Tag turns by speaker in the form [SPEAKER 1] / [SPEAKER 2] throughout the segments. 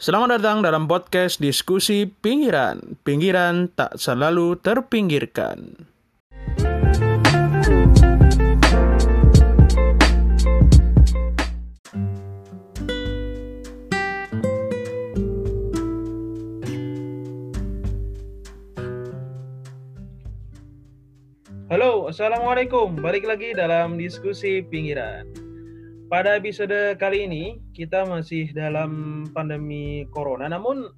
[SPEAKER 1] Selamat datang dalam podcast diskusi pinggiran. Pinggiran tak selalu terpinggirkan. Halo, Assalamualaikum. Balik lagi dalam diskusi pinggiran. Pada episode kali ini, kita masih dalam pandemi corona, namun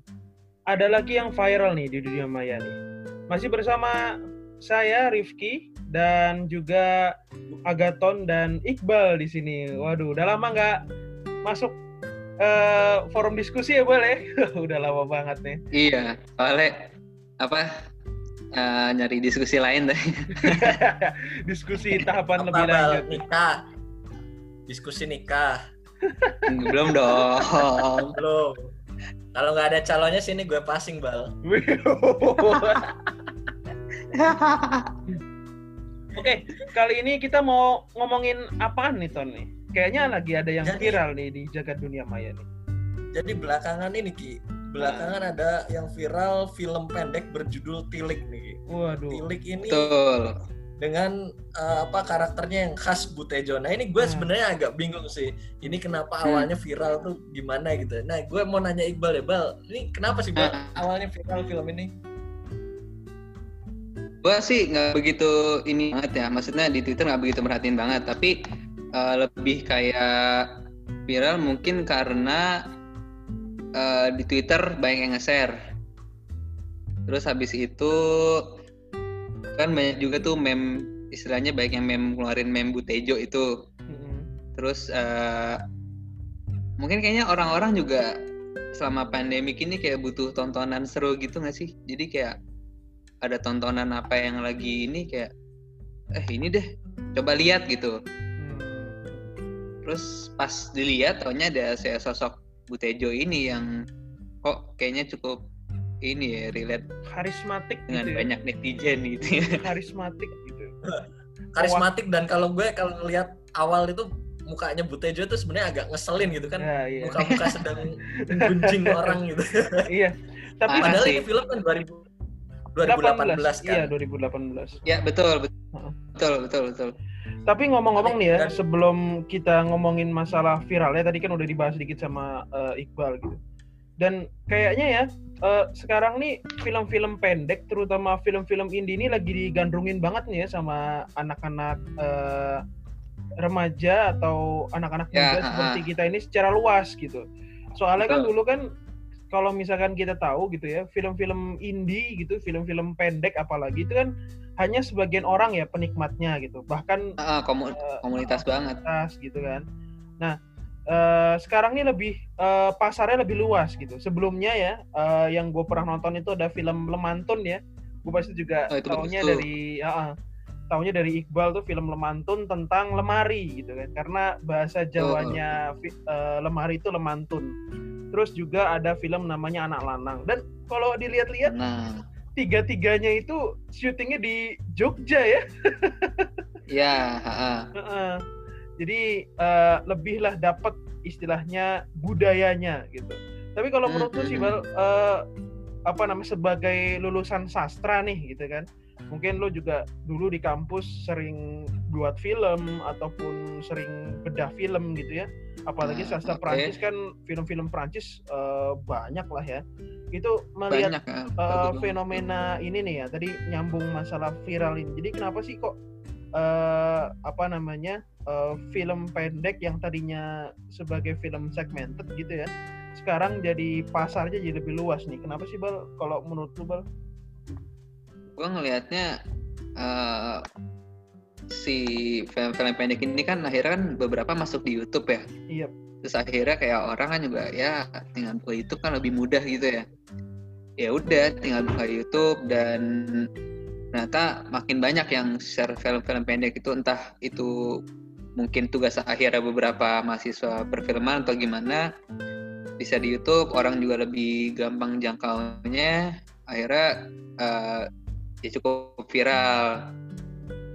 [SPEAKER 1] ada lagi yang viral nih di dunia maya nih. Masih bersama saya, Rifki, dan juga Agaton dan Iqbal di sini. Waduh, udah lama nggak masuk uh, forum diskusi ya, boleh? udah lama banget nih.
[SPEAKER 2] Iya, oleh apa uh, nyari diskusi lain deh.
[SPEAKER 1] diskusi tahapan
[SPEAKER 3] Apa,
[SPEAKER 1] lebih lanjut.
[SPEAKER 3] Nikah. Diskusi nikah.
[SPEAKER 2] Belum dong.
[SPEAKER 3] Belum. Kalau nggak ada calonnya sini gue passing, Bal.
[SPEAKER 1] Oke, kali ini kita mau ngomongin apaan nih Ton nih? Kayaknya lagi ada yang
[SPEAKER 3] Jadi-
[SPEAKER 1] viral nih di jagat dunia maya nih.
[SPEAKER 3] Jadi belakangan ini, Ki. Belakangan ada yang viral film pendek berjudul Tilik nih.
[SPEAKER 1] Waduh.
[SPEAKER 3] Tilik ini
[SPEAKER 2] Betul.
[SPEAKER 3] Dengan eh, apa karakternya yang khas Butejo. Nah ini gue
[SPEAKER 1] Hmm.
[SPEAKER 3] sebenarnya agak bingung sih. Ini kenapa
[SPEAKER 2] Hmm.
[SPEAKER 3] awalnya viral tuh gimana gitu. Nah gue mau nanya Iqbal ya, Bal. Ini kenapa sih Bal
[SPEAKER 2] Hmm.
[SPEAKER 3] awalnya viral film ini?
[SPEAKER 2] Gua sih nggak begitu ini banget ya. Maksudnya di Twitter nggak begitu merhatiin banget. Tapi uh, lebih kayak viral mungkin karena uh, di Twitter banyak yang nge-share. Terus habis itu kan banyak juga tuh meme istilahnya baik yang meme ngeluarin meme Butejo itu.
[SPEAKER 1] Mm-mm.
[SPEAKER 2] Terus eh, mungkin kayaknya orang-orang juga selama pandemik ini kayak butuh tontonan seru gitu nggak sih? Jadi kayak ada tontonan apa yang lagi ini kayak eh ini deh coba lihat gitu.
[SPEAKER 1] Hmm.
[SPEAKER 2] Terus pas dilihat taunya ada saya sosok Butejo ini yang kok kayaknya cukup ini ya relate
[SPEAKER 1] Karismatik
[SPEAKER 2] dengan
[SPEAKER 1] gitu ya.
[SPEAKER 2] banyak netizen gitu ya.
[SPEAKER 1] Karismatik gitu.
[SPEAKER 3] Karismatik dan kalau gue kalau ngelihat awal itu mukanya Butejo itu sebenarnya agak ngeselin gitu kan.
[SPEAKER 1] Ya, iya.
[SPEAKER 3] Muka-muka sedang menggunjing orang gitu.
[SPEAKER 1] iya. Tapi
[SPEAKER 2] Ah,
[SPEAKER 3] Padahal
[SPEAKER 2] sih.
[SPEAKER 3] ini film kan 2000 2018
[SPEAKER 1] Iya,
[SPEAKER 3] kan.
[SPEAKER 1] 2018.
[SPEAKER 2] ya betul betul betul betul betul.
[SPEAKER 1] Tapi ngomong-ngomong nih ya,
[SPEAKER 3] Dan-
[SPEAKER 1] sebelum kita ngomongin masalah viral ya, tadi kan udah dibahas sedikit sama eh, Iqbal gitu. Dan kayaknya ya, eh, sekarang nih film-film pendek, terutama film-film indie ini lagi digandrungin banget nih ya sama anak-anak eh, remaja atau anak-anak
[SPEAKER 2] Ya,
[SPEAKER 1] muda
[SPEAKER 2] ah,
[SPEAKER 1] seperti kita ini secara luas gitu. Soalnya kan
[SPEAKER 2] Betul.
[SPEAKER 1] dulu kan kalau misalkan kita tahu gitu ya, film-film indie gitu, film-film pendek apalagi itu kan hanya sebagian orang ya penikmatnya gitu. Bahkan
[SPEAKER 2] Ah, komu- komunitas banget.
[SPEAKER 1] komunitas gitu kan. Nah, eh, sekarang ini lebih eh, pasarnya lebih luas gitu. Sebelumnya ya, eh, yang gue pernah nonton itu ada film Lemantun ya. Gue pasti juga
[SPEAKER 2] Oh, tuh.
[SPEAKER 1] dari, ah, ah. taunya dari Iqbal tuh film Lemantun tentang lemari gitu kan. Karena bahasa Jawanya fi- eh, lemari itu lemantun. Terus juga ada film namanya Anak Lanang. Dan kalau dilihat-lihat
[SPEAKER 2] Nah,
[SPEAKER 1] tiga-tiganya itu syutingnya di Jogja ya.
[SPEAKER 2] ya, ha-ha.
[SPEAKER 1] Heeh. Jadi eh, lebih lah dapat istilahnya budayanya gitu. Tapi kalau menurut lu sih
[SPEAKER 2] hmm,
[SPEAKER 1] Bal, eh, apa namanya sebagai lulusan sastra nih gitu kan. Mungkin lu juga dulu di kampus sering buat film ataupun sering bedah film gitu ya. Apalagi
[SPEAKER 2] Nah,
[SPEAKER 1] sastra
[SPEAKER 2] oke.
[SPEAKER 1] Prancis kan film-film Prancis eh, banyak lah ya. Itu melihat
[SPEAKER 2] banyak ya. banget.
[SPEAKER 1] fenomena ini nih ya tadi nyambung masalah viral ini jadi kenapa sih kok eh apa namanya eh, film pendek yang tadinya sebagai film segmented gitu ya sekarang jadi pasarnya jadi lebih luas nih kenapa sih bal kalau menurut lu bal
[SPEAKER 2] gue ngelihatnya eh, si film-film pendek ini kan akhirnya kan beberapa masuk di YouTube ya.
[SPEAKER 1] iya
[SPEAKER 2] Terus akhirnya kayak orang kan juga ya tinggal buka YouTube kan lebih mudah gitu ya. Ya udah tinggal buka YouTube dan ternyata makin banyak yang share film-film pendek itu. Entah itu mungkin tugas akhirnya beberapa mahasiswa perfilman atau gimana. Bisa di YouTube orang juga lebih gampang jangkaunya. Akhirnya eh, ya cukup viral.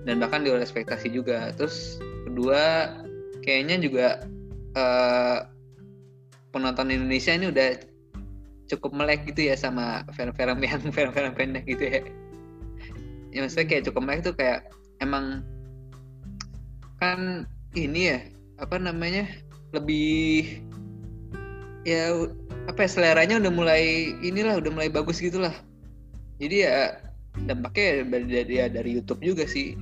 [SPEAKER 2] Dan bahkan di ekspektasi juga. Terus kedua kayaknya juga eh, penonton Indonesia ini udah cukup melek gitu ya sama film-film yang film-film pendek gitu ya ya maksudnya kayak cukup melek tuh kayak emang kan ini ya apa namanya lebih ya apa ya seleranya udah mulai inilah udah mulai bagus gitulah. Jadi ya dampaknya dari, dari, ya dari YouTube juga sih.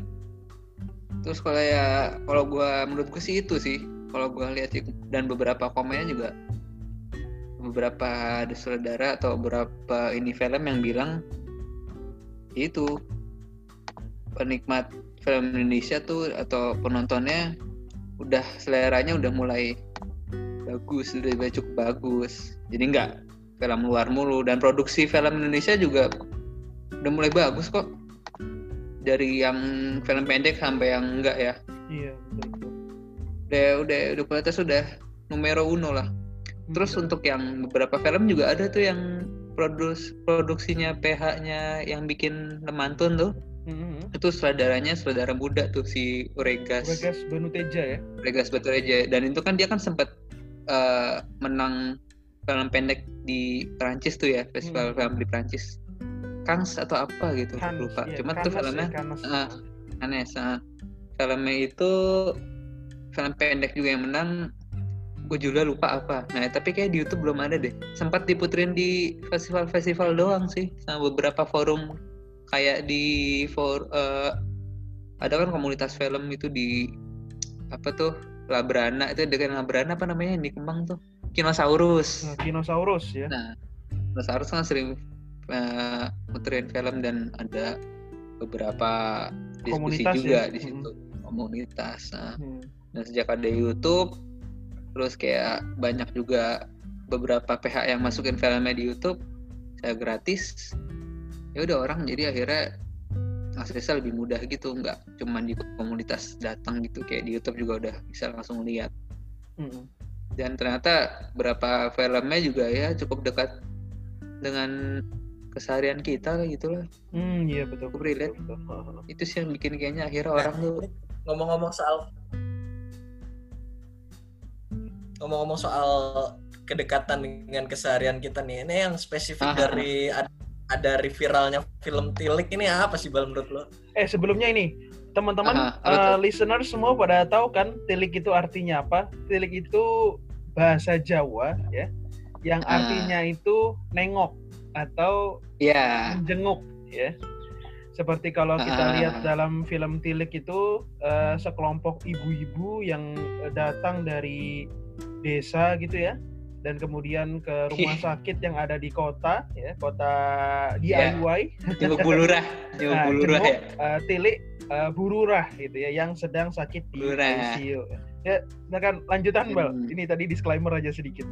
[SPEAKER 2] Terus kalau ya kalau gua menurutku sih itu sih. Kalau gua lihat dan beberapa komennya juga beberapa saudara atau beberapa ini film yang bilang itu penikmat film Indonesia tuh atau penontonnya udah seleranya udah mulai bagus udah cukup bagus. Jadi nggak film luar mulu. Dan produksi film Indonesia juga udah mulai bagus kok. Dari yang film pendek sampai yang enggak ya.
[SPEAKER 1] Iya betul,
[SPEAKER 2] udah udah udah kualitas udah numero uno lah. Terus
[SPEAKER 1] Hmm.
[SPEAKER 2] untuk yang beberapa film juga ada tuh yang produs produksinya PH-nya yang bikin Lemantun tuh
[SPEAKER 1] Hmm.
[SPEAKER 2] itu sutradaranya sutradara muda tuh si Uregas
[SPEAKER 1] Bagas Banuteja ya
[SPEAKER 2] Uregas Batureja dan itu kan dia kan sempat eh, menang film pendek di Prancis tuh ya festival
[SPEAKER 1] Hmm.
[SPEAKER 2] film di Prancis Cannes atau apa gitu
[SPEAKER 1] Cannes,
[SPEAKER 2] lupa
[SPEAKER 1] iya,
[SPEAKER 2] cuma tuh filmnya
[SPEAKER 1] ya, Cannes.
[SPEAKER 2] ah, aneh ah. filmnya itu film pendek juga yang menang gue juga lupa apa nah tapi kayak di YouTube belum ada deh sempat diputerin di festival-festival doang sih sama beberapa forum kayak di for eh, ada kan komunitas film itu di apa tuh Labrana itu dengan Labrana apa namanya yang di Kemang tuh Kinosaurus
[SPEAKER 1] Nah, Dinosaurus ya
[SPEAKER 2] Nah, Kinosaurus kan sering eh, muterin film dan ada beberapa diskusi
[SPEAKER 1] Komunitas
[SPEAKER 2] juga
[SPEAKER 1] ya?
[SPEAKER 2] di situ komunitas. Nah,
[SPEAKER 1] Hmm.
[SPEAKER 2] dan sejak ada YouTube, terus kayak banyak juga beberapa PH yang masukin filmnya di YouTube, saya gratis. Ya udah orang jadi akhirnya aksesnya lebih mudah gitu, nggak cuma di komunitas datang gitu kayak di YouTube juga udah bisa langsung lihat
[SPEAKER 1] Hmm.
[SPEAKER 2] dan ternyata beberapa filmnya juga ya cukup dekat dengan keseharian kita lah gitu lah
[SPEAKER 1] Hmm, iya betul.
[SPEAKER 2] Cukup relate.
[SPEAKER 1] betul, betul.
[SPEAKER 2] itu sih yang bikin kayaknya akhirnya
[SPEAKER 3] Nah,
[SPEAKER 2] orang tuh
[SPEAKER 3] ngomong-ngomong soal ngomong-ngomong soal kedekatan dengan keseharian kita nih ini yang spesifik
[SPEAKER 2] Aha.
[SPEAKER 3] dari ada, ada dari viralnya film Tilik ini apa sih bal menurut lo?
[SPEAKER 1] Eh sebelumnya ini teman-teman
[SPEAKER 2] tuh?
[SPEAKER 1] listener semua pada tahu kan tilik itu artinya apa? Tilik itu bahasa Jawa ya, yang
[SPEAKER 2] Ah.
[SPEAKER 1] artinya itu nengok atau
[SPEAKER 2] ya
[SPEAKER 1] menjenguk ya. Seperti kalau kita
[SPEAKER 2] Ah.
[SPEAKER 1] lihat dalam film Tilik itu eh, sekelompok ibu-ibu yang eh, datang dari desa gitu ya dan kemudian ke rumah sakit yang ada di kota ya, kota
[SPEAKER 2] Iya.
[SPEAKER 1] DIY.
[SPEAKER 2] jenguk bulurah jenguk
[SPEAKER 1] Nah,
[SPEAKER 2] bulurah
[SPEAKER 1] jenguk,
[SPEAKER 2] ya
[SPEAKER 1] eh, tilik eh, bururah gitu ya yang sedang sakit di
[SPEAKER 2] Bulurah.
[SPEAKER 1] ICU. Ya, silakan lanjutan Bal.
[SPEAKER 2] Hmm.
[SPEAKER 1] Ini tadi disclaimer aja sedikit.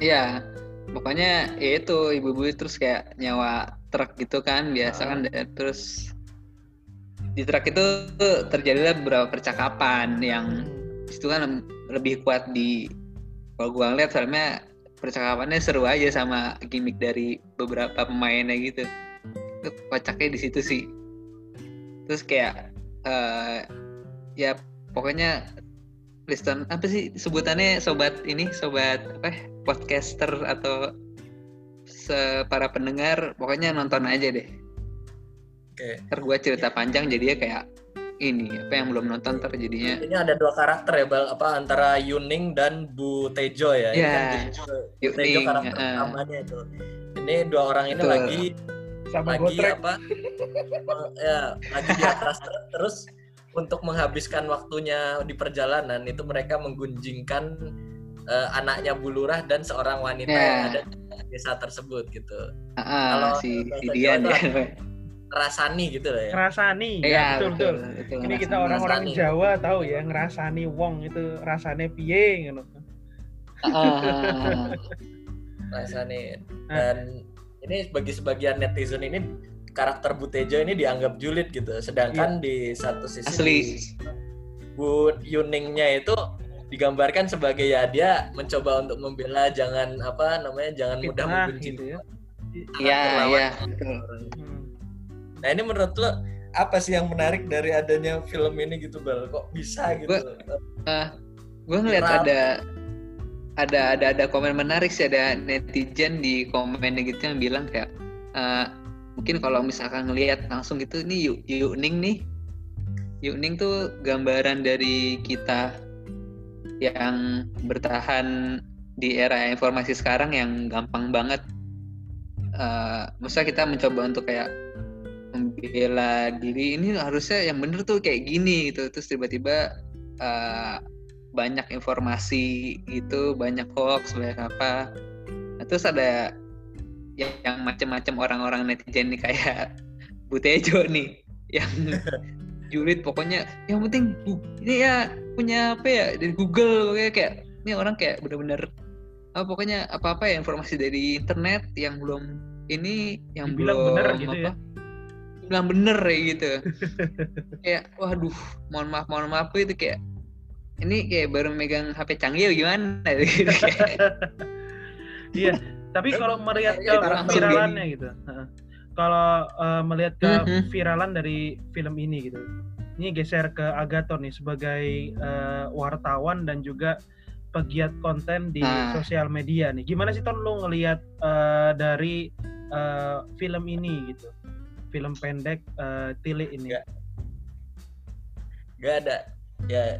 [SPEAKER 2] iya pokoknya ya itu ibu-ibu terus kayak nyawa truk gitu kan biasa
[SPEAKER 1] Ah.
[SPEAKER 2] kan dan terus di truk itu terjadilah beberapa percakapan yang itu kan lebih kuat di kalau gua ngeliat filmnya percakapannya seru aja sama gimmick dari beberapa pemainnya gitu. Itu kocaknya di situ sih. Terus kayak eh ya pokoknya listen apa sih sebutannya? Sobat ini sobat apa? Podcaster atau para pendengar. Pokoknya nonton aja deh.
[SPEAKER 3] Oke.
[SPEAKER 2] ntar gua cerita panjang jadinya kayak ini apa yang belum nonton ntar jadinya
[SPEAKER 3] Ini ada dua karakter ya bal apa antara Yuning dan Bu Tejo ya.
[SPEAKER 2] Iya.
[SPEAKER 3] kan Bu Tejo, Bu Tejo
[SPEAKER 2] Yuning,
[SPEAKER 3] karakter
[SPEAKER 2] eh.
[SPEAKER 3] utamanya itu. Ini dua orang ini
[SPEAKER 2] Betul.
[SPEAKER 3] lagi
[SPEAKER 1] Sama
[SPEAKER 3] lagi
[SPEAKER 1] Gotrek.
[SPEAKER 3] apa ya lagi di atas terus untuk menghabiskan waktunya di perjalanan itu mereka menggunjingkan eh, anaknya Bulurah dan seorang wanita
[SPEAKER 2] Ya.
[SPEAKER 3] yang ada di desa tersebut gitu
[SPEAKER 2] Ah, ah,
[SPEAKER 3] Kalau
[SPEAKER 2] si, si Dian ya.
[SPEAKER 3] Rasani gitu lah ya
[SPEAKER 1] Ngerasani.
[SPEAKER 2] Iya,
[SPEAKER 1] ya, betul, betul.
[SPEAKER 2] betul.
[SPEAKER 1] Ini kita
[SPEAKER 2] Ngerasani.
[SPEAKER 1] orang-orang
[SPEAKER 3] Ngerasani.
[SPEAKER 1] Jawa tahu ya, ngerasani wong itu rasane piye gitu.
[SPEAKER 2] Ah, ah, ah.
[SPEAKER 3] rasani dan ini bagi sebagian netizen ini karakter Bu Tejo ini dianggap julid gitu sedangkan di satu sisi
[SPEAKER 2] Iya. Asli.
[SPEAKER 3] di Bu Yuningnya itu digambarkan sebagai ya dia mencoba untuk membela jangan apa namanya jangan mudah membenci
[SPEAKER 1] gitu ya.
[SPEAKER 2] Iya, iya, betul.
[SPEAKER 1] Hmm.
[SPEAKER 3] Nah ini menurut lo apa sih yang menarik dari adanya film ini gitu bal kok bisa gitu?
[SPEAKER 2] Gua- gue ngeliat
[SPEAKER 3] Viral.
[SPEAKER 2] ada ada ada ada komen menarik sih ada netizen di komen gitu yang bilang kayak uh, mungkin kalau misalkan ngelihat langsung gitu ini yuk yuk ning nih yuk ning tuh gambaran dari kita yang bertahan di era informasi sekarang yang gampang banget uh, maksudnya kita mencoba untuk kayak membela diri ini harusnya yang bener tuh kayak gini gitu. Terus tiba-tiba uh, banyak informasi itu banyak hoax banyak apa. Nah, terus ada yang, yang macam-macam orang-orang netizen nih kayak Butejo nih yang julid pokoknya yang penting ini ya punya apa ya dari Google kayak kayak ini orang kayak bener-bener oh, pokoknya apa-apa ya informasi dari internet yang belum ini yang
[SPEAKER 1] Dibilang
[SPEAKER 2] belum
[SPEAKER 1] bener gitu
[SPEAKER 2] apa.
[SPEAKER 1] ya.
[SPEAKER 2] Bilang bener ya gitu kayak waduh mohon maaf mohon maaf itu kayak ini kayak baru megang HP canggih gimana gitu
[SPEAKER 1] Iya, tapi kalau melihat ke
[SPEAKER 2] Ya, langsung
[SPEAKER 1] viralannya gitu. Kalau eh, melihat ke
[SPEAKER 2] Mhm.
[SPEAKER 1] viralan dari film ini gitu. Ini geser ke Agaton nih sebagai eh, wartawan dan juga pegiat konten di
[SPEAKER 2] Ah.
[SPEAKER 1] sosial media nih. Gimana sih Ton lu ngelihat eh, dari eh, film ini gitu? Film pendek eh, Tilik ini.
[SPEAKER 3] Nggak. Gak ada. Ya,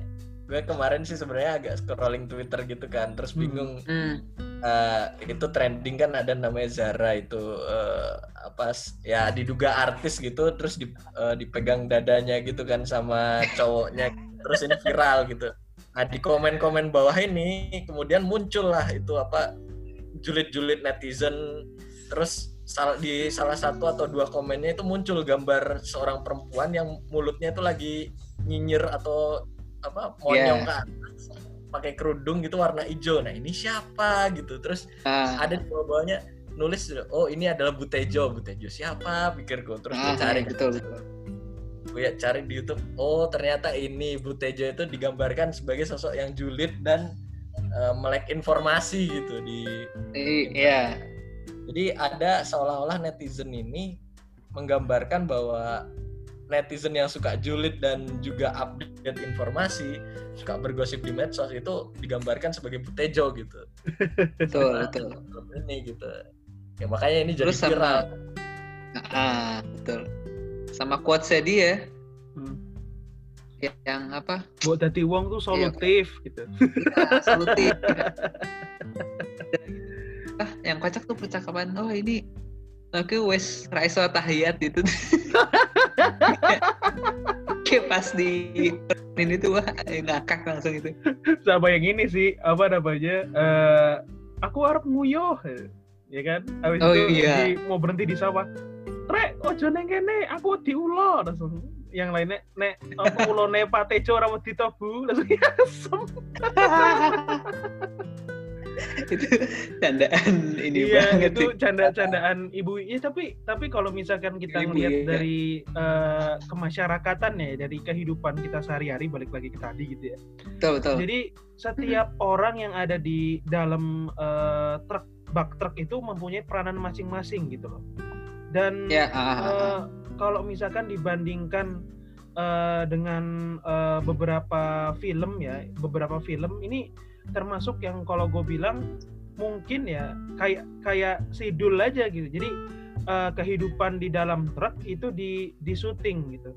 [SPEAKER 3] gue kemarin sih sebenarnya agak scrolling Twitter gitu kan, terus
[SPEAKER 1] Hmm.
[SPEAKER 3] bingung.
[SPEAKER 2] hmm,
[SPEAKER 3] eh, itu trending kan ada namanya Zara itu eh, apa ya diduga artis gitu, terus di- eh, dipegang dadanya gitu kan sama cowoknya, terus ini viral gitu. Nah di komen-komen bawah ini kemudian muncul lah itu apa julid-julid netizen, terus di salah satu atau dua komennya itu muncul gambar seorang perempuan yang mulutnya itu lagi nyinyir atau apa monyong
[SPEAKER 2] Yeah.
[SPEAKER 3] ke atas pakai kerudung gitu warna hijau. Nah ini siapa gitu. Terus
[SPEAKER 2] ah,
[SPEAKER 3] ada di bawah-bawahnya nulis oh ini adalah Butejo Butejo siapa? Pikir gue terus gue
[SPEAKER 2] ah,
[SPEAKER 3] cari
[SPEAKER 2] betul betul.
[SPEAKER 3] Gue ya cari di YouTube. Oh ternyata ini Butejo itu digambarkan sebagai sosok yang julid dan eh, melek informasi gitu di
[SPEAKER 2] iya
[SPEAKER 3] jadi ada seolah-olah netizen ini menggambarkan bahwa netizen yang suka julid dan juga update informasi, suka bergosip di medsos itu digambarkan sebagai butejo gitu.
[SPEAKER 2] betul
[SPEAKER 3] Nah,
[SPEAKER 2] betul
[SPEAKER 3] ini gitu. Ya makanya ini jadi
[SPEAKER 2] Terus sama-
[SPEAKER 3] viral.
[SPEAKER 2] ah betul sama quotesnya dia
[SPEAKER 1] Hmm.
[SPEAKER 2] yang apa
[SPEAKER 1] Buat dadi wong tuh solutif gitu.
[SPEAKER 2] ya, solutif yang kocak tuh percakapan oh ini aku wes raiso tahiyat itu. Kayak pas di ini tuh wah ngakak langsung itu.
[SPEAKER 1] Sama yang ini sih apa namanya eh aku harap nguyuh ya kan? Habis
[SPEAKER 2] Oh,
[SPEAKER 1] itu
[SPEAKER 2] iya.
[SPEAKER 1] di- mau berhenti di sawah rek ojo neng kene aku diulo langsung yang lainnya nek apa ulone Pak Tejo ora wedi to Bu langsung asem
[SPEAKER 2] itu candaan ini
[SPEAKER 1] iya
[SPEAKER 2] banget
[SPEAKER 1] itu canda-candaan ibu ya tapi tapi kalau misalkan kita
[SPEAKER 2] Ibu,
[SPEAKER 1] ngelihat
[SPEAKER 2] iya.
[SPEAKER 1] dari eh, kemasyarakatan ya dari kehidupan kita sehari-hari balik lagi ke tadi gitu ya
[SPEAKER 2] betul betul
[SPEAKER 1] Jadi setiap orang yang ada di dalam eh, truk bak truk itu mempunyai peranan masing-masing gitu loh. Dan
[SPEAKER 2] ya ah.
[SPEAKER 1] eh, kalau misalkan dibandingkan eh, dengan eh, beberapa film ya, beberapa film ini termasuk yang kalau gue bilang mungkin ya kayak kayak sidul aja gitu. Jadi eh, kehidupan di dalam truk itu di di syuting gitu.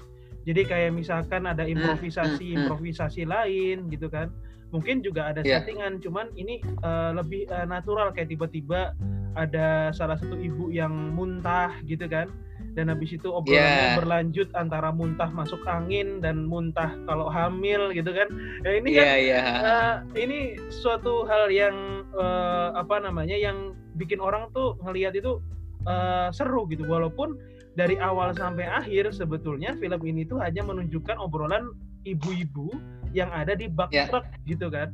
[SPEAKER 1] Jadi kayak misalkan ada improvisasi
[SPEAKER 2] hmm.
[SPEAKER 1] improvisasi lain gitu kan. Mungkin juga ada
[SPEAKER 2] Iya.
[SPEAKER 1] settingan, cuman ini eh, lebih eh, natural kayak tiba-tiba ada salah satu ibu yang muntah gitu kan. Dan habis itu obrolannya
[SPEAKER 2] Iya.
[SPEAKER 1] berlanjut antara muntah masuk angin dan muntah kalau hamil gitu kan. Ya ini kan
[SPEAKER 2] iya iya
[SPEAKER 1] Eh, ini suatu hal yang eh, apa namanya yang bikin orang tuh ngelihat itu eh, seru gitu walaupun dari awal sampai akhir sebetulnya film ini tuh hanya menunjukkan obrolan ibu-ibu yang ada di bak
[SPEAKER 2] Ya.
[SPEAKER 1] truk gitu kan.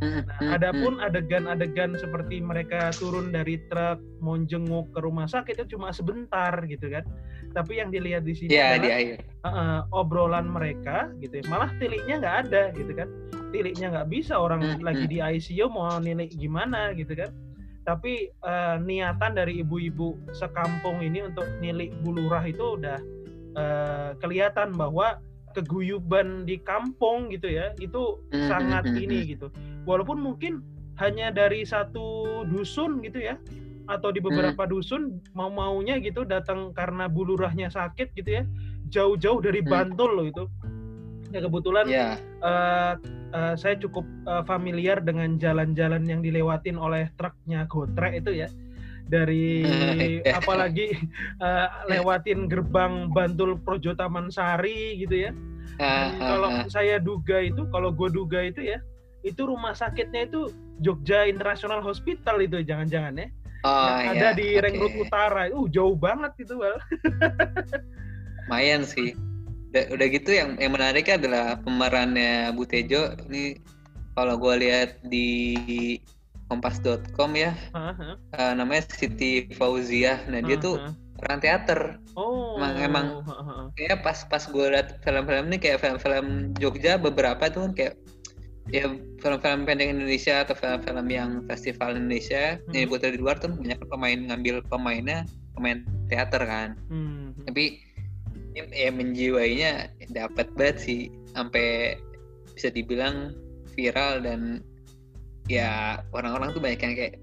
[SPEAKER 2] Hmm,
[SPEAKER 1] Nah,
[SPEAKER 2] hmm,
[SPEAKER 1] adapun adegan-adegan seperti mereka turun dari truk mau jenguk ke rumah sakit itu cuma sebentar gitu kan. Tapi yang dilihat di
[SPEAKER 2] hmm.
[SPEAKER 1] sini
[SPEAKER 2] ya di
[SPEAKER 1] adalah
[SPEAKER 2] akhir
[SPEAKER 1] uh, obrolan mereka gitu ya. malah tiliknya nggak ada gitu kan tiliknya nggak bisa orang
[SPEAKER 2] Hmm,
[SPEAKER 1] lagi
[SPEAKER 2] hmm.
[SPEAKER 1] di ICU mau nilik gimana gitu kan tapi uh, niatan dari ibu-ibu sekampung ini untuk nilik bulurah itu udah uh, kelihatan bahwa keguyuban di kampung gitu ya itu
[SPEAKER 2] Hmm,
[SPEAKER 1] sangat
[SPEAKER 2] hmm, hmm,
[SPEAKER 1] ini gitu. Walaupun mungkin hanya dari satu dusun gitu ya atau di beberapa dusun mau maunya gitu datang karena bulurahnya sakit gitu ya jauh-jauh dari. Bantul loh itu. Ya kebetulan
[SPEAKER 2] ya.
[SPEAKER 1] eh, eh, saya cukup eh, familiar dengan jalan-jalan yang dilewatin oleh truknya Gotrek itu ya dari
[SPEAKER 2] Iya.
[SPEAKER 1] apalagi eh, lewatin gerbang Bantul Projo Taman Sari gitu ya. Kalau saya duga itu kalau gue duga itu ya itu rumah sakitnya itu Jogja International Hospital itu jangan-jangan ya.
[SPEAKER 2] Oh,
[SPEAKER 1] yang ada
[SPEAKER 2] iya,
[SPEAKER 1] di Road Utara. Uh jauh banget itu Bal.
[SPEAKER 2] lumayan sih. Udah, udah gitu yang yang menarik adalah pemerannya Butejo ini kalau gue lihat di kompas.com ya.
[SPEAKER 1] Hah,
[SPEAKER 2] eh, namanya Siti Fauzia nah dia
[SPEAKER 1] hah,
[SPEAKER 2] tuh orang teater.
[SPEAKER 1] Oh
[SPEAKER 2] emang- emang
[SPEAKER 1] hah.
[SPEAKER 2] kayak pas pas gue liat film-film ini kayak film-film Jogja beberapa tuh kan kayak ya film-film pendek Indonesia atau film-film yang festival Indonesia
[SPEAKER 1] Hmm.
[SPEAKER 2] yang diputar di luar tuh banyak pemain ngambil pemainnya pemain teater kan.
[SPEAKER 1] Hmm,
[SPEAKER 2] tapi ya, ya menjiwainya dapat banget sih sampai bisa dibilang viral dan ya orang-orang tuh banyak yang kayak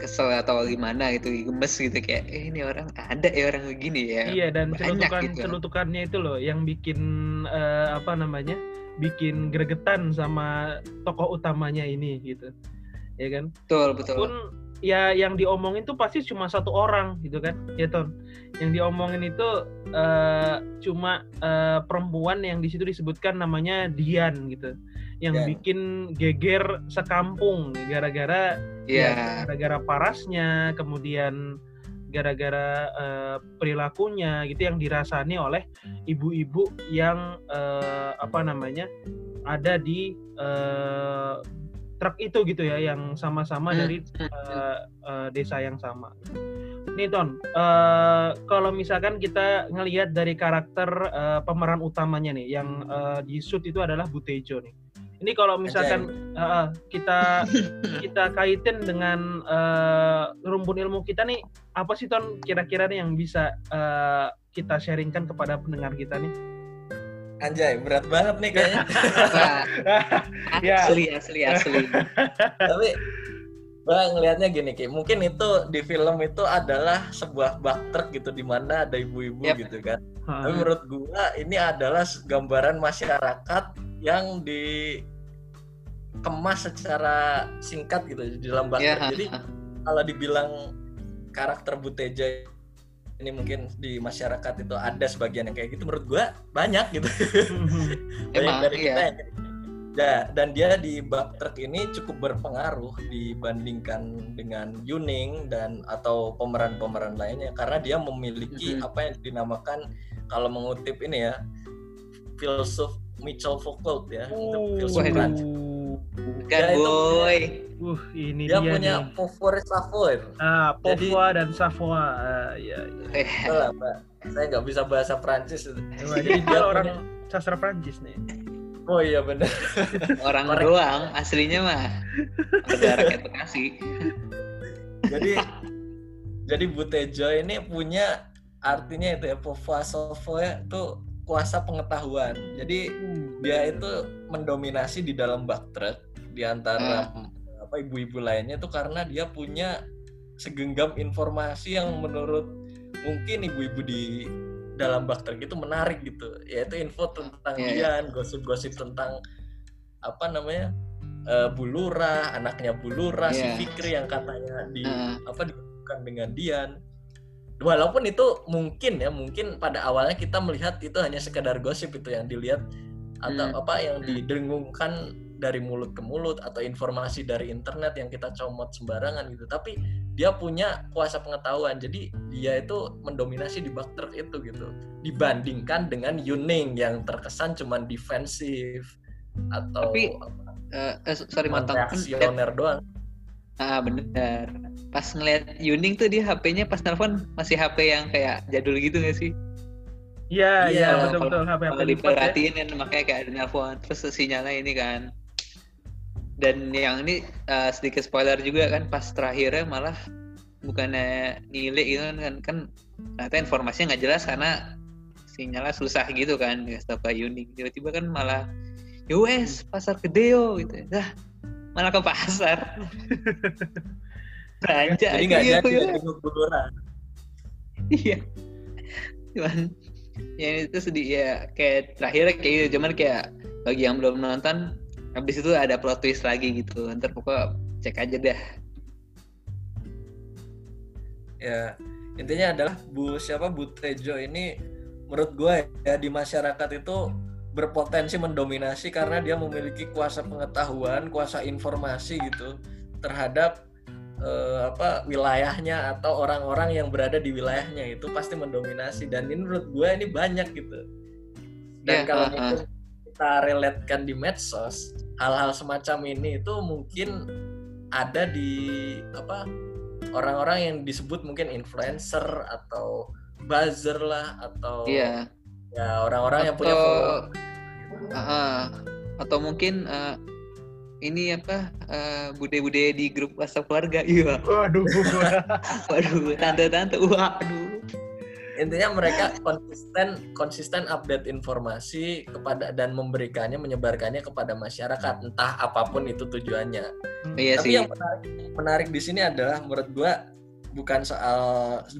[SPEAKER 2] kesel atau gimana gitu gemes gitu kayak eh, ini orang ada ya orang begini ya.
[SPEAKER 1] Iya dan celutukan
[SPEAKER 2] gitu.
[SPEAKER 1] celutukannya itu loh yang bikin eh, apa namanya bikin gregetan sama tokoh utamanya ini gitu. Ya kan?
[SPEAKER 2] Betul betul.
[SPEAKER 1] Pun ya yang diomongin tuh pasti cuma satu orang gitu kan ya ton? Yang diomongin itu eh, cuma eh, perempuan yang di situ disebutkan namanya Dian gitu yang
[SPEAKER 3] Dian.
[SPEAKER 1] bikin geger sekampung gara-gara
[SPEAKER 2] ya
[SPEAKER 1] ya, gara-gara parasnya kemudian gara-gara eh, perilakunya gitu yang dirasani oleh ibu-ibu yang eh, apa namanya ada di eh, truk itu gitu ya yang sama-sama dari eh, eh, desa yang sama. Nih Ton, eh, kalau misalkan kita ngelihat dari karakter eh, pemeran utamanya nih yang eh, di shoot itu adalah Butejo nih. Ini kalau misalkan eh, kita kita kaitin dengan eh, rumpun ilmu kita nih apa sih Ton kira-kira nih yang bisa eh, kita sharingkan kepada pendengar kita nih?
[SPEAKER 3] Anjay, berat banget nih kayaknya.
[SPEAKER 2] Wah,
[SPEAKER 1] Ya.
[SPEAKER 2] asli asli asli
[SPEAKER 3] Tapi gue ngelihatnya gini Ki, mungkin itu di film itu adalah sebuah bak truk gitu di mana ada ibu-ibu
[SPEAKER 2] Yap.
[SPEAKER 3] gitu kan. Tapi menurut gua ini adalah gambaran masyarakat yang dikemas secara singkat gitu di dalam
[SPEAKER 2] ya
[SPEAKER 3] truk. Jadi kalau dibilang karakter Buteja ini mungkin di masyarakat itu ada sebagian yang kayak gitu menurut gua banyak gitu. banyak
[SPEAKER 2] Emang,
[SPEAKER 3] dari kita
[SPEAKER 2] iya.
[SPEAKER 3] yang Ya, dan dia di bak truk ini cukup berpengaruh dibandingkan dengan Yuning dan atau pemeran-pemeran lainnya karena dia memiliki
[SPEAKER 2] Mhm.
[SPEAKER 3] apa yang dinamakan kalau mengutip ini ya filsuf Michel Foucault ya untuk filsuf. Prancis.
[SPEAKER 2] kan
[SPEAKER 3] Ya, itu-
[SPEAKER 2] boy
[SPEAKER 1] Uh, ini
[SPEAKER 3] Dia
[SPEAKER 1] dia,
[SPEAKER 3] punya
[SPEAKER 1] nih.
[SPEAKER 3] pouvoir savoir.
[SPEAKER 1] Ah,
[SPEAKER 3] Jadi-
[SPEAKER 1] Pova dan Savoie. Ah, iya, iya.
[SPEAKER 2] Eh,
[SPEAKER 3] Betul lah, Pak. Saya nggak bisa bahasa Prancis.
[SPEAKER 1] Jadi dia orang
[SPEAKER 3] punya-
[SPEAKER 1] sastra Prancis nih.
[SPEAKER 3] Oh iya benar.
[SPEAKER 2] orang doang aslinya mah ada rakyat Bekasi
[SPEAKER 3] jadi jadi Butejo ini punya artinya itu ya savoir itu kuasa pengetahuan. Jadi dia itu mendominasi di dalam bak truk di antara apa ibu-ibu lainnya itu karena dia punya segenggam informasi yang menurut mungkin ibu-ibu di dalam bak truk itu menarik gitu yaitu info tentang
[SPEAKER 2] Iya, iya.
[SPEAKER 3] Dian gosip-gosip tentang apa namanya eh, Bulura anaknya Bulura si
[SPEAKER 2] Iya.
[SPEAKER 3] Fikri yang katanya di
[SPEAKER 2] Heeh.
[SPEAKER 3] apa dihubungkan dengan Dian walaupun itu mungkin ya mungkin pada awalnya kita melihat itu hanya sekedar gosip itu yang dilihat atau
[SPEAKER 2] Hmm.
[SPEAKER 3] apa yang didengungkan dari mulut ke mulut atau informasi dari internet yang kita comot sembarangan gitu. Tapi dia punya kuasa pengetahuan jadi dia itu mendominasi di bak truk itu gitu. Dibandingkan dengan Yuning yang terkesan cuman defensif atau
[SPEAKER 2] Tapi, Eh, eh, sorry lihat-
[SPEAKER 3] reaksioner doang.
[SPEAKER 2] Ah bener pas ngeliat Yuning tuh dia HP-nya pas telepon masih HP yang kayak jadul gitu gak sih?
[SPEAKER 1] Iya,
[SPEAKER 3] Iya,
[SPEAKER 1] iya,
[SPEAKER 2] kalau-
[SPEAKER 1] betul betul HP
[SPEAKER 2] kalau
[SPEAKER 1] HP lipat ya.
[SPEAKER 2] diperhatiin kan makanya kayak ada nelpon terus sinyalnya ini kan. Dan yang ini eh, sedikit spoiler juga kan pas terakhirnya malah bukannya nilai gitu kan kan, kan ternyata informasinya nggak jelas karena sinyalnya susah gitu kan nggak tahu kayak unik tiba-tiba kan malah US pasar gede yo gitu. Dah malah ke pasar belanja
[SPEAKER 3] Jadi nggak
[SPEAKER 2] iya,
[SPEAKER 3] jadi
[SPEAKER 2] iya. iya. Cuman ya itu sedih ya kayak terakhir kayak gitu cuman kayak bagi yang belum nonton habis itu ada plot twist lagi gitu ntar pokoknya cek aja dah.
[SPEAKER 3] Ya, intinya adalah Bu siapa Bu Tejo ini menurut gue ya di masyarakat itu berpotensi mendominasi karena dia memiliki kuasa pengetahuan, kuasa informasi gitu terhadap eh, apa wilayahnya atau orang-orang yang berada di wilayahnya itu pasti mendominasi dan ini menurut gue ini banyak gitu. Dan
[SPEAKER 2] Ya,
[SPEAKER 3] kalau
[SPEAKER 2] uh-uh.
[SPEAKER 3] mungkin kita relatekan di medsos, hal-hal semacam ini itu mungkin ada di apa orang-orang yang disebut mungkin influencer atau buzzer lah atau
[SPEAKER 2] iya
[SPEAKER 3] ya orang-orang yang punya follower.
[SPEAKER 2] Ah, atau mungkin eh, ini apa eh, bude-bude di grup WhatsApp keluarga? Iya.
[SPEAKER 1] Waduh.
[SPEAKER 2] waduh tante-tante waduh.
[SPEAKER 3] Intinya mereka konsisten konsisten update informasi kepada dan memberikannya menyebarkannya kepada masyarakat entah apa pun itu tujuannya.
[SPEAKER 2] Iya
[SPEAKER 3] tapi
[SPEAKER 2] sih.
[SPEAKER 3] yang menarik, menarik di sini adalah menurut gua bukan soal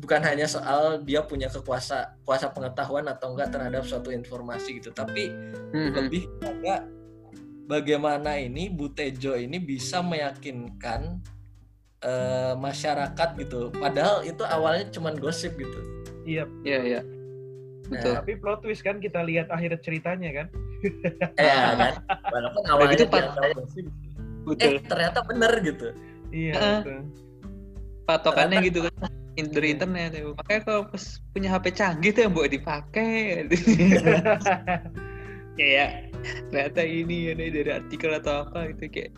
[SPEAKER 3] bukan hanya soal dia punya kekuasa kuasa pengetahuan atau enggak terhadap suatu informasi gitu. Tapi
[SPEAKER 2] Mhm.
[SPEAKER 3] lebih pada bagaimana ini Bu Tejo ini bisa meyakinkan eh, masyarakat gitu padahal itu awalnya cuman gosip gitu
[SPEAKER 1] Iya.
[SPEAKER 2] iya iya betul
[SPEAKER 3] Nah,
[SPEAKER 1] Tapi plot twist kan kita lihat akhir ceritanya kan.
[SPEAKER 3] eh, kan walaupun awalnya
[SPEAKER 2] gitu,
[SPEAKER 3] dia
[SPEAKER 2] Pak.
[SPEAKER 3] tahu gosip
[SPEAKER 2] betul
[SPEAKER 3] eh ternyata bener gitu
[SPEAKER 1] Iya.
[SPEAKER 2] Ah.
[SPEAKER 1] betul.
[SPEAKER 2] patokannya gitu kan dari internet ya. makanya kalau pas punya HP canggih tuh yang buat dipakai kayak ternyata ini ya dari artikel atau apa gitu kayak.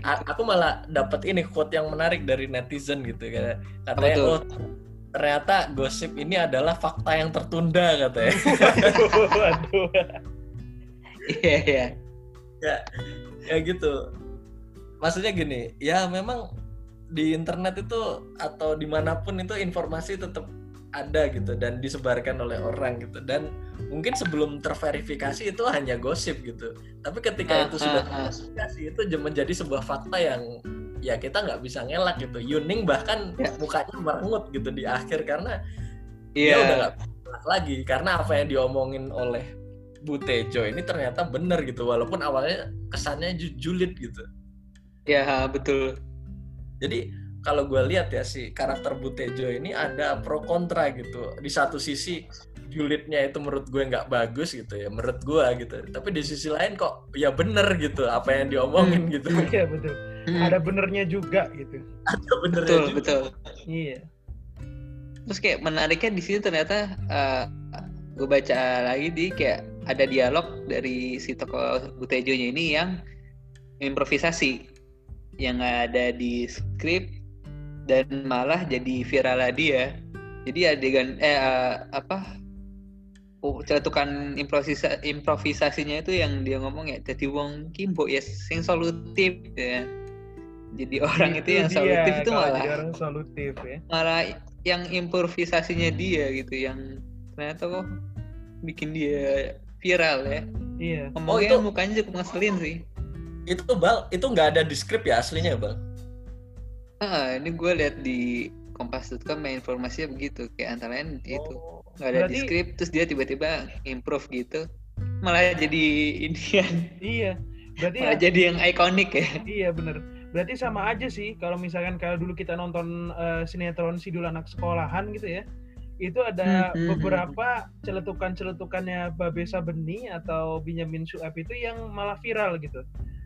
[SPEAKER 3] A- aku malah dapat ini quote yang menarik dari netizen gitu kayak katanya oh ternyata gosip ini adalah fakta yang tertunda katanya.
[SPEAKER 1] Waduh, waduh.
[SPEAKER 2] iya iya.
[SPEAKER 3] Ya ya gitu. Maksudnya gini ya memang di internet itu atau di mana pun itu informasi tetap ada gitu dan disebarkan oleh orang gitu. Dan mungkin sebelum terverifikasi itu hanya gosip gitu. Tapi ketika
[SPEAKER 2] Ah,
[SPEAKER 3] itu sudah
[SPEAKER 2] ah, ah.
[SPEAKER 3] terverifikasi itu jem- menjadi sebuah fakta yang ya kita nggak bisa ngelak gitu. Yuning bahkan
[SPEAKER 2] Ya.
[SPEAKER 3] mukanya merengut gitu di akhir karena dia udah
[SPEAKER 2] iya
[SPEAKER 3] nggak bisa ngelak lagi. Karena apa yang diomongin oleh Bu Tejo ini ternyata benar gitu. Walaupun awalnya kesannya ju- julid gitu.
[SPEAKER 2] Iya betul.
[SPEAKER 3] Jadi kalau gue lihat ya si karakter Bu Tejo ini ada pro kontra gitu di satu sisi julidnya itu menurut gue nggak bagus gitu ya menurut gue gitu tapi di sisi lain kok ya bener gitu apa yang diomongin
[SPEAKER 2] Hmm.
[SPEAKER 3] gitu
[SPEAKER 1] Iya betul.
[SPEAKER 2] Hmm,
[SPEAKER 1] Ada benernya juga gitu.
[SPEAKER 3] ada benernya
[SPEAKER 2] betul
[SPEAKER 3] juga.
[SPEAKER 2] betul
[SPEAKER 1] Iya.
[SPEAKER 2] terus kayak menariknya di sini ternyata gue baca lagi di kayak ada dialog dari si tokoh Butejonya ini yang improvisasi yang nggak ada di skrip dan malah jadi viral dia. Jadi adegan eh eh, apa oh, celetukan improvisa, improvisasinya itu yang dia ngomong ya jadi wong kimbo ya sing solutif ya. Jadi orang itu, yang
[SPEAKER 1] dia,
[SPEAKER 2] solutif itu malah
[SPEAKER 1] jadi orang solutif ya.
[SPEAKER 2] malah yang improvisasinya dia gitu yang ternyata kok bikin dia viral ya.
[SPEAKER 1] Iya.
[SPEAKER 2] ngomongnya
[SPEAKER 3] itu-
[SPEAKER 2] mukanya cukup ngeselin sih.
[SPEAKER 3] Itu bal itu nggak ada di skrip ya aslinya bal
[SPEAKER 2] ah ini gue lihat di kompas.com main informasinya begitu kayak antara lain itu
[SPEAKER 3] Oh.
[SPEAKER 2] nggak ada di
[SPEAKER 1] Berarti-
[SPEAKER 2] skrip terus dia tiba-tiba improve gitu malah jadi Indian
[SPEAKER 1] Iya. Berarti
[SPEAKER 2] malah jadi yang ikonik ya
[SPEAKER 1] Iya bener. Berarti sama aja sih kalau misalkan kalau dulu kita nonton eh, sinetron Sidul Anak Sekolahan gitu ya. Itu ada
[SPEAKER 2] Hmm, hmm,
[SPEAKER 1] beberapa celetukan-celetukannya Babe Sabeni atau Benyamin Sueb itu yang malah viral gitu.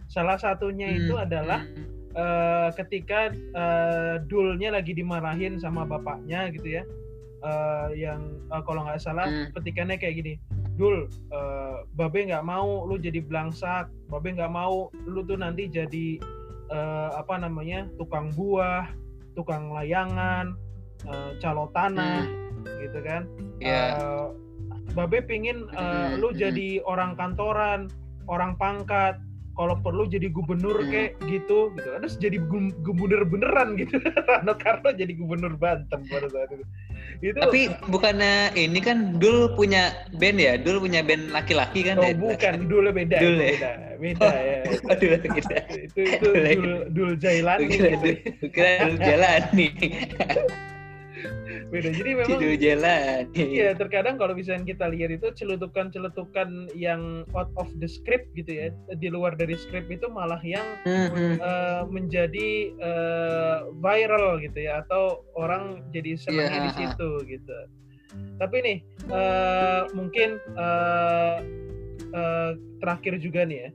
[SPEAKER 1] Salah satunya itu
[SPEAKER 2] Hmm,
[SPEAKER 1] adalah
[SPEAKER 2] hmm.
[SPEAKER 1] Eh, ketika eh, dulnya lagi dimarahin sama bapaknya gitu ya. Eh, yang eh, kalau nggak salah
[SPEAKER 2] Hmm.
[SPEAKER 1] petikannya kayak gini. Dul, eh, Babe nggak mau lu jadi belangsak, Babe nggak mau lu tuh nanti jadi eh, apa namanya tukang buah, tukang layangan, eh, calo tanah, gitu kan.
[SPEAKER 2] ya
[SPEAKER 1] Eh, Babe pingin
[SPEAKER 2] Hmm,
[SPEAKER 1] lu
[SPEAKER 2] hmm.
[SPEAKER 1] jadi orang kantoran, orang pangkat, kalau perlu jadi gubernur
[SPEAKER 2] Hmm.
[SPEAKER 1] kayak gitu, gitu. Terus jadi gubernur beneran gitu. Rano Karno jadi gubernur Banten pada saat itu. itu
[SPEAKER 2] Tapi bukannya ini kan Dul punya band ya? Dul punya band laki-laki kan?
[SPEAKER 1] oh
[SPEAKER 2] ya?
[SPEAKER 1] bukan dulu beda
[SPEAKER 2] Dul
[SPEAKER 1] itu
[SPEAKER 2] ya?
[SPEAKER 1] beda beda ya
[SPEAKER 2] Aduh, kita.
[SPEAKER 1] itu itu dul dul jailani gitu
[SPEAKER 2] Dul, Dul nih.
[SPEAKER 1] beda jadi memang
[SPEAKER 2] Dul jalan.
[SPEAKER 1] Iya, terkadang kalau misalnya kita lihat itu celetukan-celetukan yang out of the script gitu ya, di luar dari script itu malah yang
[SPEAKER 2] Hmm, hmm.
[SPEAKER 1] eh, menjadi eh, viral gitu ya, atau orang jadi senangnya
[SPEAKER 2] Iya,
[SPEAKER 1] di situ gitu. Tapi nih, eh, mungkin eh, eh, terakhir juga nih ya,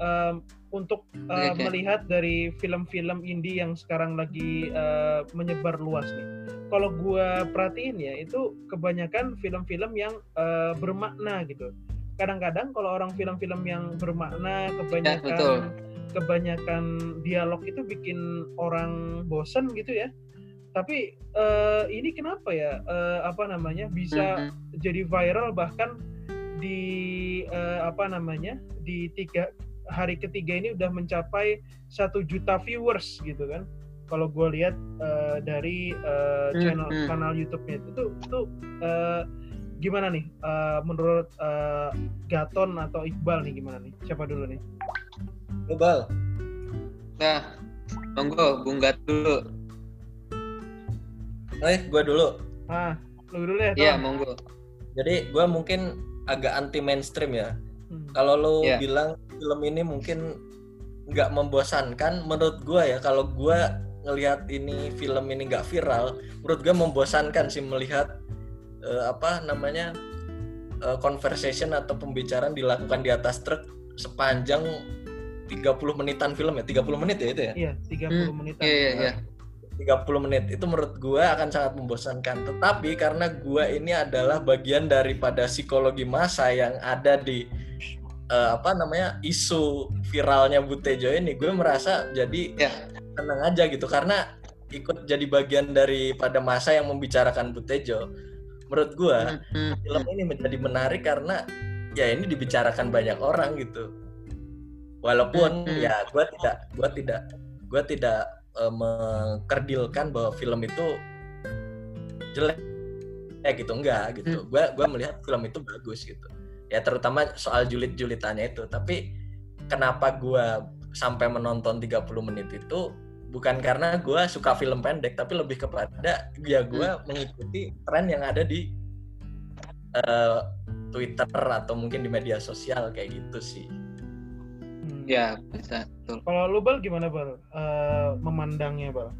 [SPEAKER 1] em, untuk eh,
[SPEAKER 2] Oke, oke.
[SPEAKER 1] melihat dari film-film indie yang sekarang lagi eh, menyebar luas nih kalau gua perhatiin ya itu kebanyakan film-film yang eh, bermakna gitu. Kadang-kadang kalau orang film-film yang bermakna kebanyakan
[SPEAKER 2] Ya, betul.
[SPEAKER 1] kebanyakan dialog itu bikin orang bosen gitu ya. Tapi eh, ini kenapa ya eh, apa namanya bisa
[SPEAKER 2] Hmm,
[SPEAKER 1] jadi viral bahkan di eh, apa namanya di tiga hari ketiga ini udah mencapai satu juta viewers gitu kan kalau gue lihat eh, dari
[SPEAKER 2] Hmm,
[SPEAKER 1] channel
[SPEAKER 2] hmm.
[SPEAKER 1] kanal YouTube-nya itu tuh tuh eh, gimana nih eh, menurut eh, Gaton atau Iqbal nih gimana nih siapa dulu nih
[SPEAKER 3] Global.
[SPEAKER 2] Nah, monggo Bung Gat dulu.
[SPEAKER 3] Eh, gue dulu.
[SPEAKER 1] ah lu dulu ya
[SPEAKER 2] Iya, monggo.
[SPEAKER 3] Jadi gue mungkin agak anti mainstream ya.
[SPEAKER 1] Hmm.
[SPEAKER 3] Kalau lo
[SPEAKER 2] Iya.
[SPEAKER 3] bilang film ini mungkin nggak membosankan, menurut gue ya kalau gue ngelihat ini film ini nggak viral, menurut gue membosankan sih melihat eh, apa namanya eh, conversation atau pembicaraan dilakukan di atas truk sepanjang 30 menitan film ya, 30 menit ya itu ya.
[SPEAKER 1] iya 30
[SPEAKER 2] Hmm,
[SPEAKER 1] menitan
[SPEAKER 2] Iya, iya, iya.
[SPEAKER 3] 30 menit itu menurut gua akan sangat membosankan. Tetapi karena gua ini adalah bagian daripada psikologi masa yang ada di eh, apa namanya isu viralnya Butejo ini, gue merasa jadi
[SPEAKER 2] Ya.
[SPEAKER 3] tenang aja gitu karena ikut jadi bagian daripada masa yang membicarakan Butejo. Menurut gua
[SPEAKER 2] Hmm, hmm,
[SPEAKER 3] film
[SPEAKER 2] hmm.
[SPEAKER 3] ini menjadi menarik karena ya ini dibicarakan banyak orang gitu. Walaupun
[SPEAKER 2] Hmm.
[SPEAKER 3] ya gua tidak gua tidak gua tidak eh, mengkerdilkan bahwa film itu jelek ya gitu enggak gitu. Gua gua melihat film itu bagus gitu. Ya terutama soal julid-julitannya itu. Tapi kenapa gua sampai menonton 30 menit itu bukan karena gua suka film pendek tapi lebih kepada ya gua mengikuti tren yang ada di eh, Twitter atau mungkin di media sosial kayak gitu sih.
[SPEAKER 1] Hmm.
[SPEAKER 2] Ya, bisa. Betul.
[SPEAKER 1] kalau lu bal gimana bal Eh, memandangnya bal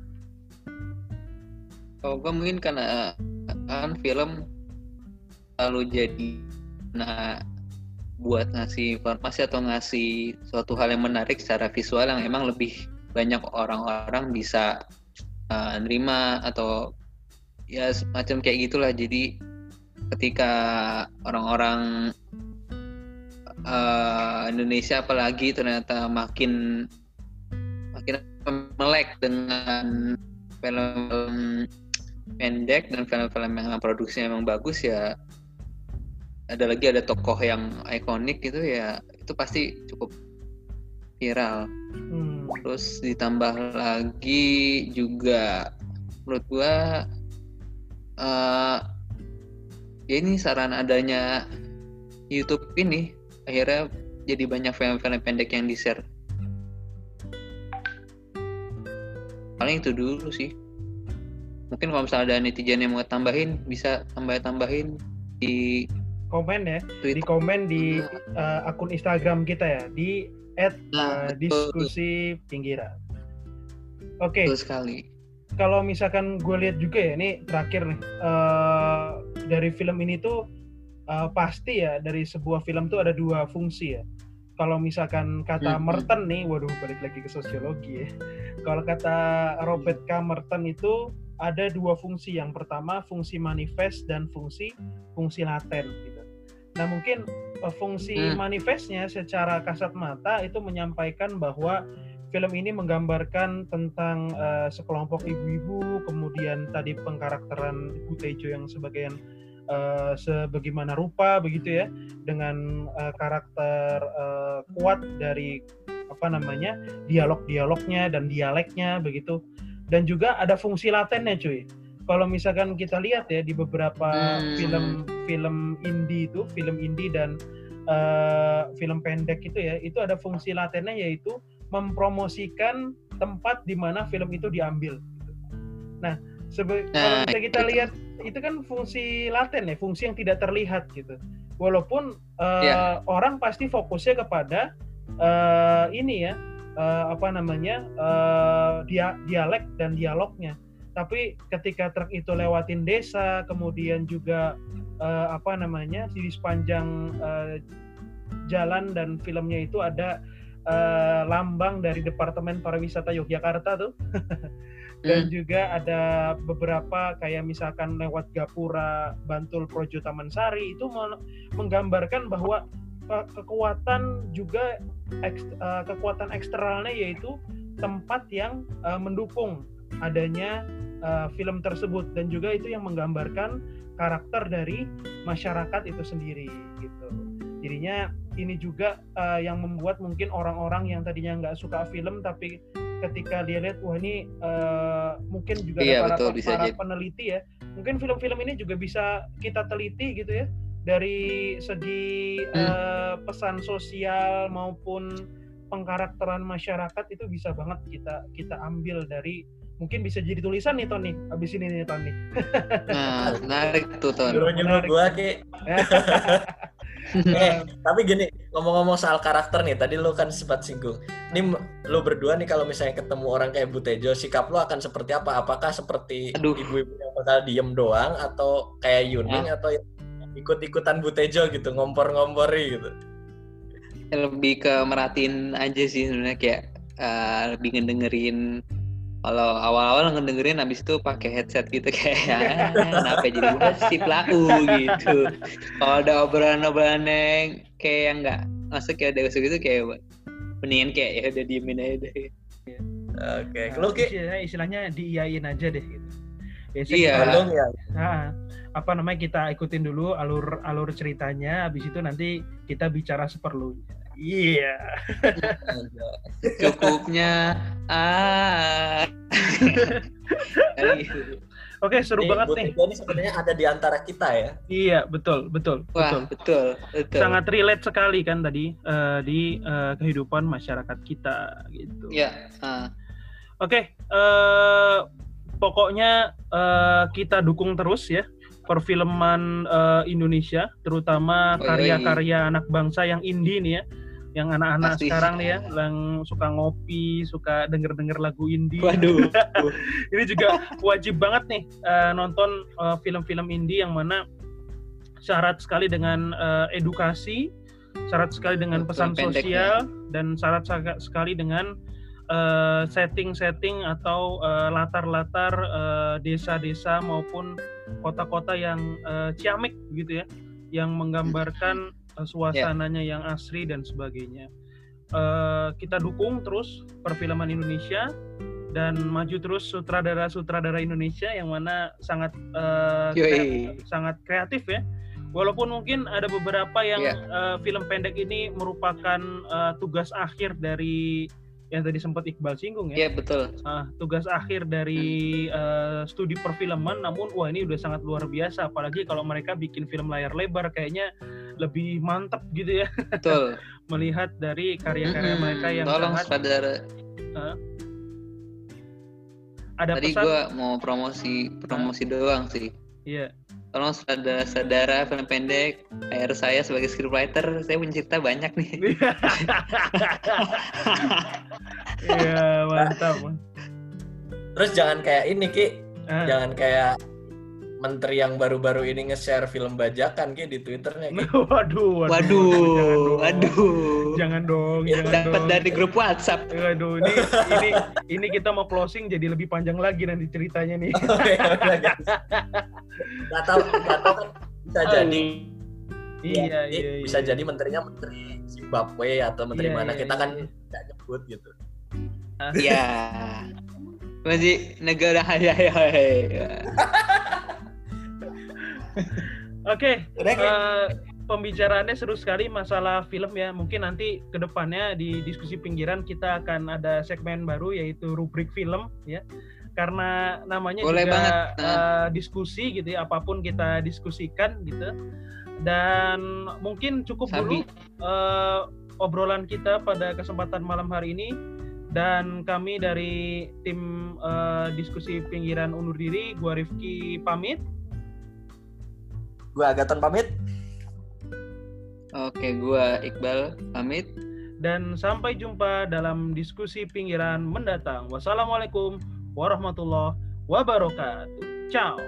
[SPEAKER 2] Kalau gue mungkin karena kan film selalu jadi nah buat ngasih informasi atau ngasih suatu hal yang menarik secara visual yang emang lebih banyak orang-orang bisa uh, nerima atau ya semacam kayak gitulah. Jadi ketika orang-orang uh, Indonesia apalagi ternyata makin makin melek dengan film pendek dan film-film yang produksinya memang bagus ya ada lagi ada tokoh yang ikonik gitu ya itu pasti cukup viral.
[SPEAKER 1] Hmm.
[SPEAKER 2] terus ditambah lagi juga menurut gua eh ya ini saran adanya YouTube ini akhirnya jadi banyak film-film pendek yang di share paling itu dulu sih. Mungkin kalau misalnya ada netizen yang mau tambahin bisa tambah tambahin di
[SPEAKER 1] komen ya di
[SPEAKER 2] Twitter
[SPEAKER 1] komen di eh, akun Instagram kita ya di at
[SPEAKER 2] Nah, betul,
[SPEAKER 1] diskusi pinggiran. Oke.
[SPEAKER 2] Betul sekali.
[SPEAKER 1] Kalau misalkan gue lihat juga ya ini terakhir nih eh, dari film ini tuh eh, pasti ya dari sebuah film tuh ada dua fungsi ya. Kalau misalkan kata. Merton nih waduh balik lagi ke sosiologi ya. Kalau kata Robert K. Merton itu ada dua fungsi. Yang pertama fungsi manifest dan fungsi fungsi laten. gitu nah mungkin eh, fungsi
[SPEAKER 2] Hmm.
[SPEAKER 1] manifestnya secara kasat mata itu menyampaikan bahwa film ini menggambarkan tentang eh, sekelompok ibu-ibu, kemudian tadi pengkarakteran Ibu Tejo yang sebagian eh, sebagaimana rupa begitu ya, dengan eh, karakter eh, kuat dari apa namanya dialog-dialognya dan dialeknya begitu, dan juga ada fungsi latennya cuy. Kalau misalkan kita lihat ya di beberapa
[SPEAKER 2] Hmm.
[SPEAKER 1] film film indie itu film indie dan uh, film pendek itu ya itu ada fungsi latennya yaitu mempromosikan tempat di mana film itu diambil. Nah, sebe- kalau
[SPEAKER 2] Nah,
[SPEAKER 1] bisa kita lihat itu kan fungsi laten ya, fungsi yang tidak terlihat gitu. Walaupun uh,
[SPEAKER 2] Iya.
[SPEAKER 1] orang pasti fokusnya kepada uh, ini ya uh, apa namanya uh, dia dialek dan dialognya. Tapi ketika truk itu lewatin desa, kemudian juga uh, apa namanya di sepanjang uh, jalan dan filmnya itu ada uh, lambang dari Departemen Pariwisata Yogyakarta tuh. dan
[SPEAKER 2] Hmm.
[SPEAKER 1] juga ada beberapa kayak misalkan lewat Gapura, Bantul, Projo, Taman Sari itu men- menggambarkan bahwa ke- kekuatan juga eks- eh, kekuatan eksternalnya yaitu tempat yang eh, mendukung adanya eh, film tersebut dan juga itu yang menggambarkan karakter dari masyarakat itu sendiri gitu. Jadinya ini juga eh, yang membuat mungkin orang-orang yang tadinya nggak suka film tapi ketika dia lihat wah ini eh, mungkin juga
[SPEAKER 2] Iya,
[SPEAKER 1] ada para,
[SPEAKER 2] betul, bisa
[SPEAKER 1] para
[SPEAKER 2] jadi.
[SPEAKER 1] peneliti ya mungkin film-film ini juga bisa kita teliti gitu ya dari segi
[SPEAKER 2] Hmm.
[SPEAKER 1] eh, pesan sosial maupun pengkarakteran masyarakat itu bisa banget kita kita ambil dari mungkin bisa jadi tulisan nih Tony abis ini nih Tony
[SPEAKER 2] Nah, menarik tuh, Ton.
[SPEAKER 3] Nyuruh-nyuruh
[SPEAKER 1] Menarik.
[SPEAKER 3] gua ki. eh, tapi gini, ngomong-ngomong soal karakter nih, tadi lu kan sempat singgung. Ini lu berdua nih kalau misalnya ketemu orang kayak Butejo, sikap lu akan seperti apa? Apakah seperti
[SPEAKER 2] Aduh.
[SPEAKER 3] ibu-ibu yang bakal diem doang atau kayak Yuning atau yang ikut-ikutan Butejo gitu, ngompor-ngompori gitu.
[SPEAKER 2] lebih ke merhatiin aja sih sebenarnya kayak eh, lebih ngedengerin kalau awal-awal ngedengerin habis itu pakai headset gitu kayak "Ah, kenapa jadi gue si pelaku gitu kalau ada obrolan-obrolan yang kayak yang nggak masuk kayak ada gitu kayak mendingan kayak ya udah diemin aja deh
[SPEAKER 3] Oke,
[SPEAKER 1] Nah,
[SPEAKER 3] lu ki
[SPEAKER 1] istilahnya, istilahnya diiyain aja deh gitu. Biasanya
[SPEAKER 2] Iya.
[SPEAKER 1] kita-
[SPEAKER 3] ya.
[SPEAKER 1] Nah, apa namanya kita ikutin dulu alur alur ceritanya, habis itu nanti kita bicara seperlunya. Iya.
[SPEAKER 2] cukupnya ah.
[SPEAKER 1] Oke, seru
[SPEAKER 3] Nih,
[SPEAKER 1] banget nih.
[SPEAKER 3] Ini sebenarnya ada di antara kita ya.
[SPEAKER 1] Iya, betul, betul,
[SPEAKER 2] wah
[SPEAKER 1] betul.
[SPEAKER 2] betul betul
[SPEAKER 1] Sangat relate sekali kan tadi eh, di eh, kehidupan masyarakat kita gitu.
[SPEAKER 2] ya ah.
[SPEAKER 1] Oke, eh, pokoknya eh, kita dukung terus ya perfilman eh, Indonesia, terutama karya-karya anak bangsa yang indie nih ya, yang anak-anak sekarang nih ya, yang suka ngopi, suka denger-denger lagu indie.
[SPEAKER 2] waduh.
[SPEAKER 1] Ini juga wajib banget nih eh, nonton eh, film-film indie yang mana syarat sekali dengan eh, edukasi, syarat sekali dengan
[SPEAKER 2] Betul,
[SPEAKER 1] pesan
[SPEAKER 2] pendek
[SPEAKER 1] sosial, dan syarat sekali dengan setting-setting atau eh, latar-latar eh, desa-desa maupun kota-kota yang eh, ciamik gitu ya, yang menggambarkan eh, suasananya yang asri dan sebagainya. Eh, kita dukung terus perfilman Indonesia dan maju terus sutradara-sutradara Indonesia yang mana sangat eh,
[SPEAKER 2] Yoi.
[SPEAKER 1] krea- sangat kreatif ya. Walaupun mungkin ada beberapa yang
[SPEAKER 2] Iya.
[SPEAKER 1] eh, film pendek ini merupakan eh, tugas akhir dari yang tadi sempat Iqbal singgung ya,
[SPEAKER 2] Iya betul.
[SPEAKER 1] Ah, tugas akhir dari eh, studi perfilman. Namun wah ini udah sangat luar biasa, apalagi kalau mereka bikin film layar lebar kayaknya lebih mantep gitu ya
[SPEAKER 2] Betul.
[SPEAKER 1] melihat dari karya-karya
[SPEAKER 2] Mm-mm.
[SPEAKER 1] mereka yang
[SPEAKER 2] Tolong
[SPEAKER 1] sangat
[SPEAKER 2] saudara.
[SPEAKER 1] ada
[SPEAKER 2] Tadi
[SPEAKER 1] pesan.
[SPEAKER 2] gua mau promosi promosi doang sih.
[SPEAKER 1] Iya.
[SPEAKER 2] Tolong saudara-saudara film pendek, HR saya sebagai scriptwriter, saya punya cerita banyak nih.
[SPEAKER 1] Iya, mantap.
[SPEAKER 3] Terus jangan kayak ini ki,
[SPEAKER 1] Ah.
[SPEAKER 3] jangan kayak menteri yang baru-baru ini nge-share film bajakan ki di twitternya ki.
[SPEAKER 1] waduh, waduh,
[SPEAKER 2] Waduh,
[SPEAKER 1] jangan dong.
[SPEAKER 2] waduh.
[SPEAKER 1] Jangan dong,
[SPEAKER 3] Ya,
[SPEAKER 1] jangan
[SPEAKER 2] Dapat
[SPEAKER 1] dong.
[SPEAKER 2] dari grup WhatsApp.
[SPEAKER 1] Waduh, ini ini ini kita mau closing jadi lebih panjang lagi nanti ceritanya nih.
[SPEAKER 3] Nggak tahu, nggak tahu kan bisa jadi.
[SPEAKER 1] iya,
[SPEAKER 3] Ki,
[SPEAKER 1] iya,
[SPEAKER 3] Bisa
[SPEAKER 1] iya.
[SPEAKER 3] jadi menterinya menteri Zimbabwe atau menteri
[SPEAKER 1] Iya,
[SPEAKER 3] mana
[SPEAKER 1] iya,
[SPEAKER 3] kita kan
[SPEAKER 1] iya.
[SPEAKER 3] nggak nyebut gitu.
[SPEAKER 2] Iya. Masih negara hai
[SPEAKER 1] Oke,
[SPEAKER 3] Udah, Ki?
[SPEAKER 1] eh, pembicaraannya seru sekali masalah film ya. Mungkin nanti ke depannya di diskusi pinggiran kita akan ada segmen baru yaitu rubrik film ya. karena namanya
[SPEAKER 2] Boleh
[SPEAKER 1] juga
[SPEAKER 2] banget.
[SPEAKER 1] eh, diskusi gitu ya apa pun kita diskusikan gitu dan mungkin cukup dulu
[SPEAKER 2] Sabi.
[SPEAKER 1] eh, obrolan kita pada kesempatan malam hari ini dan kami dari tim eh, diskusi pinggiran undur diri gua Rifki pamit
[SPEAKER 3] Gua Agaton pamit.
[SPEAKER 2] Oke, gua Iqbal pamit.
[SPEAKER 1] dan sampai jumpa dalam diskusi pinggiran mendatang wassalamualaikum warahmatullahi wabarakatuh ciao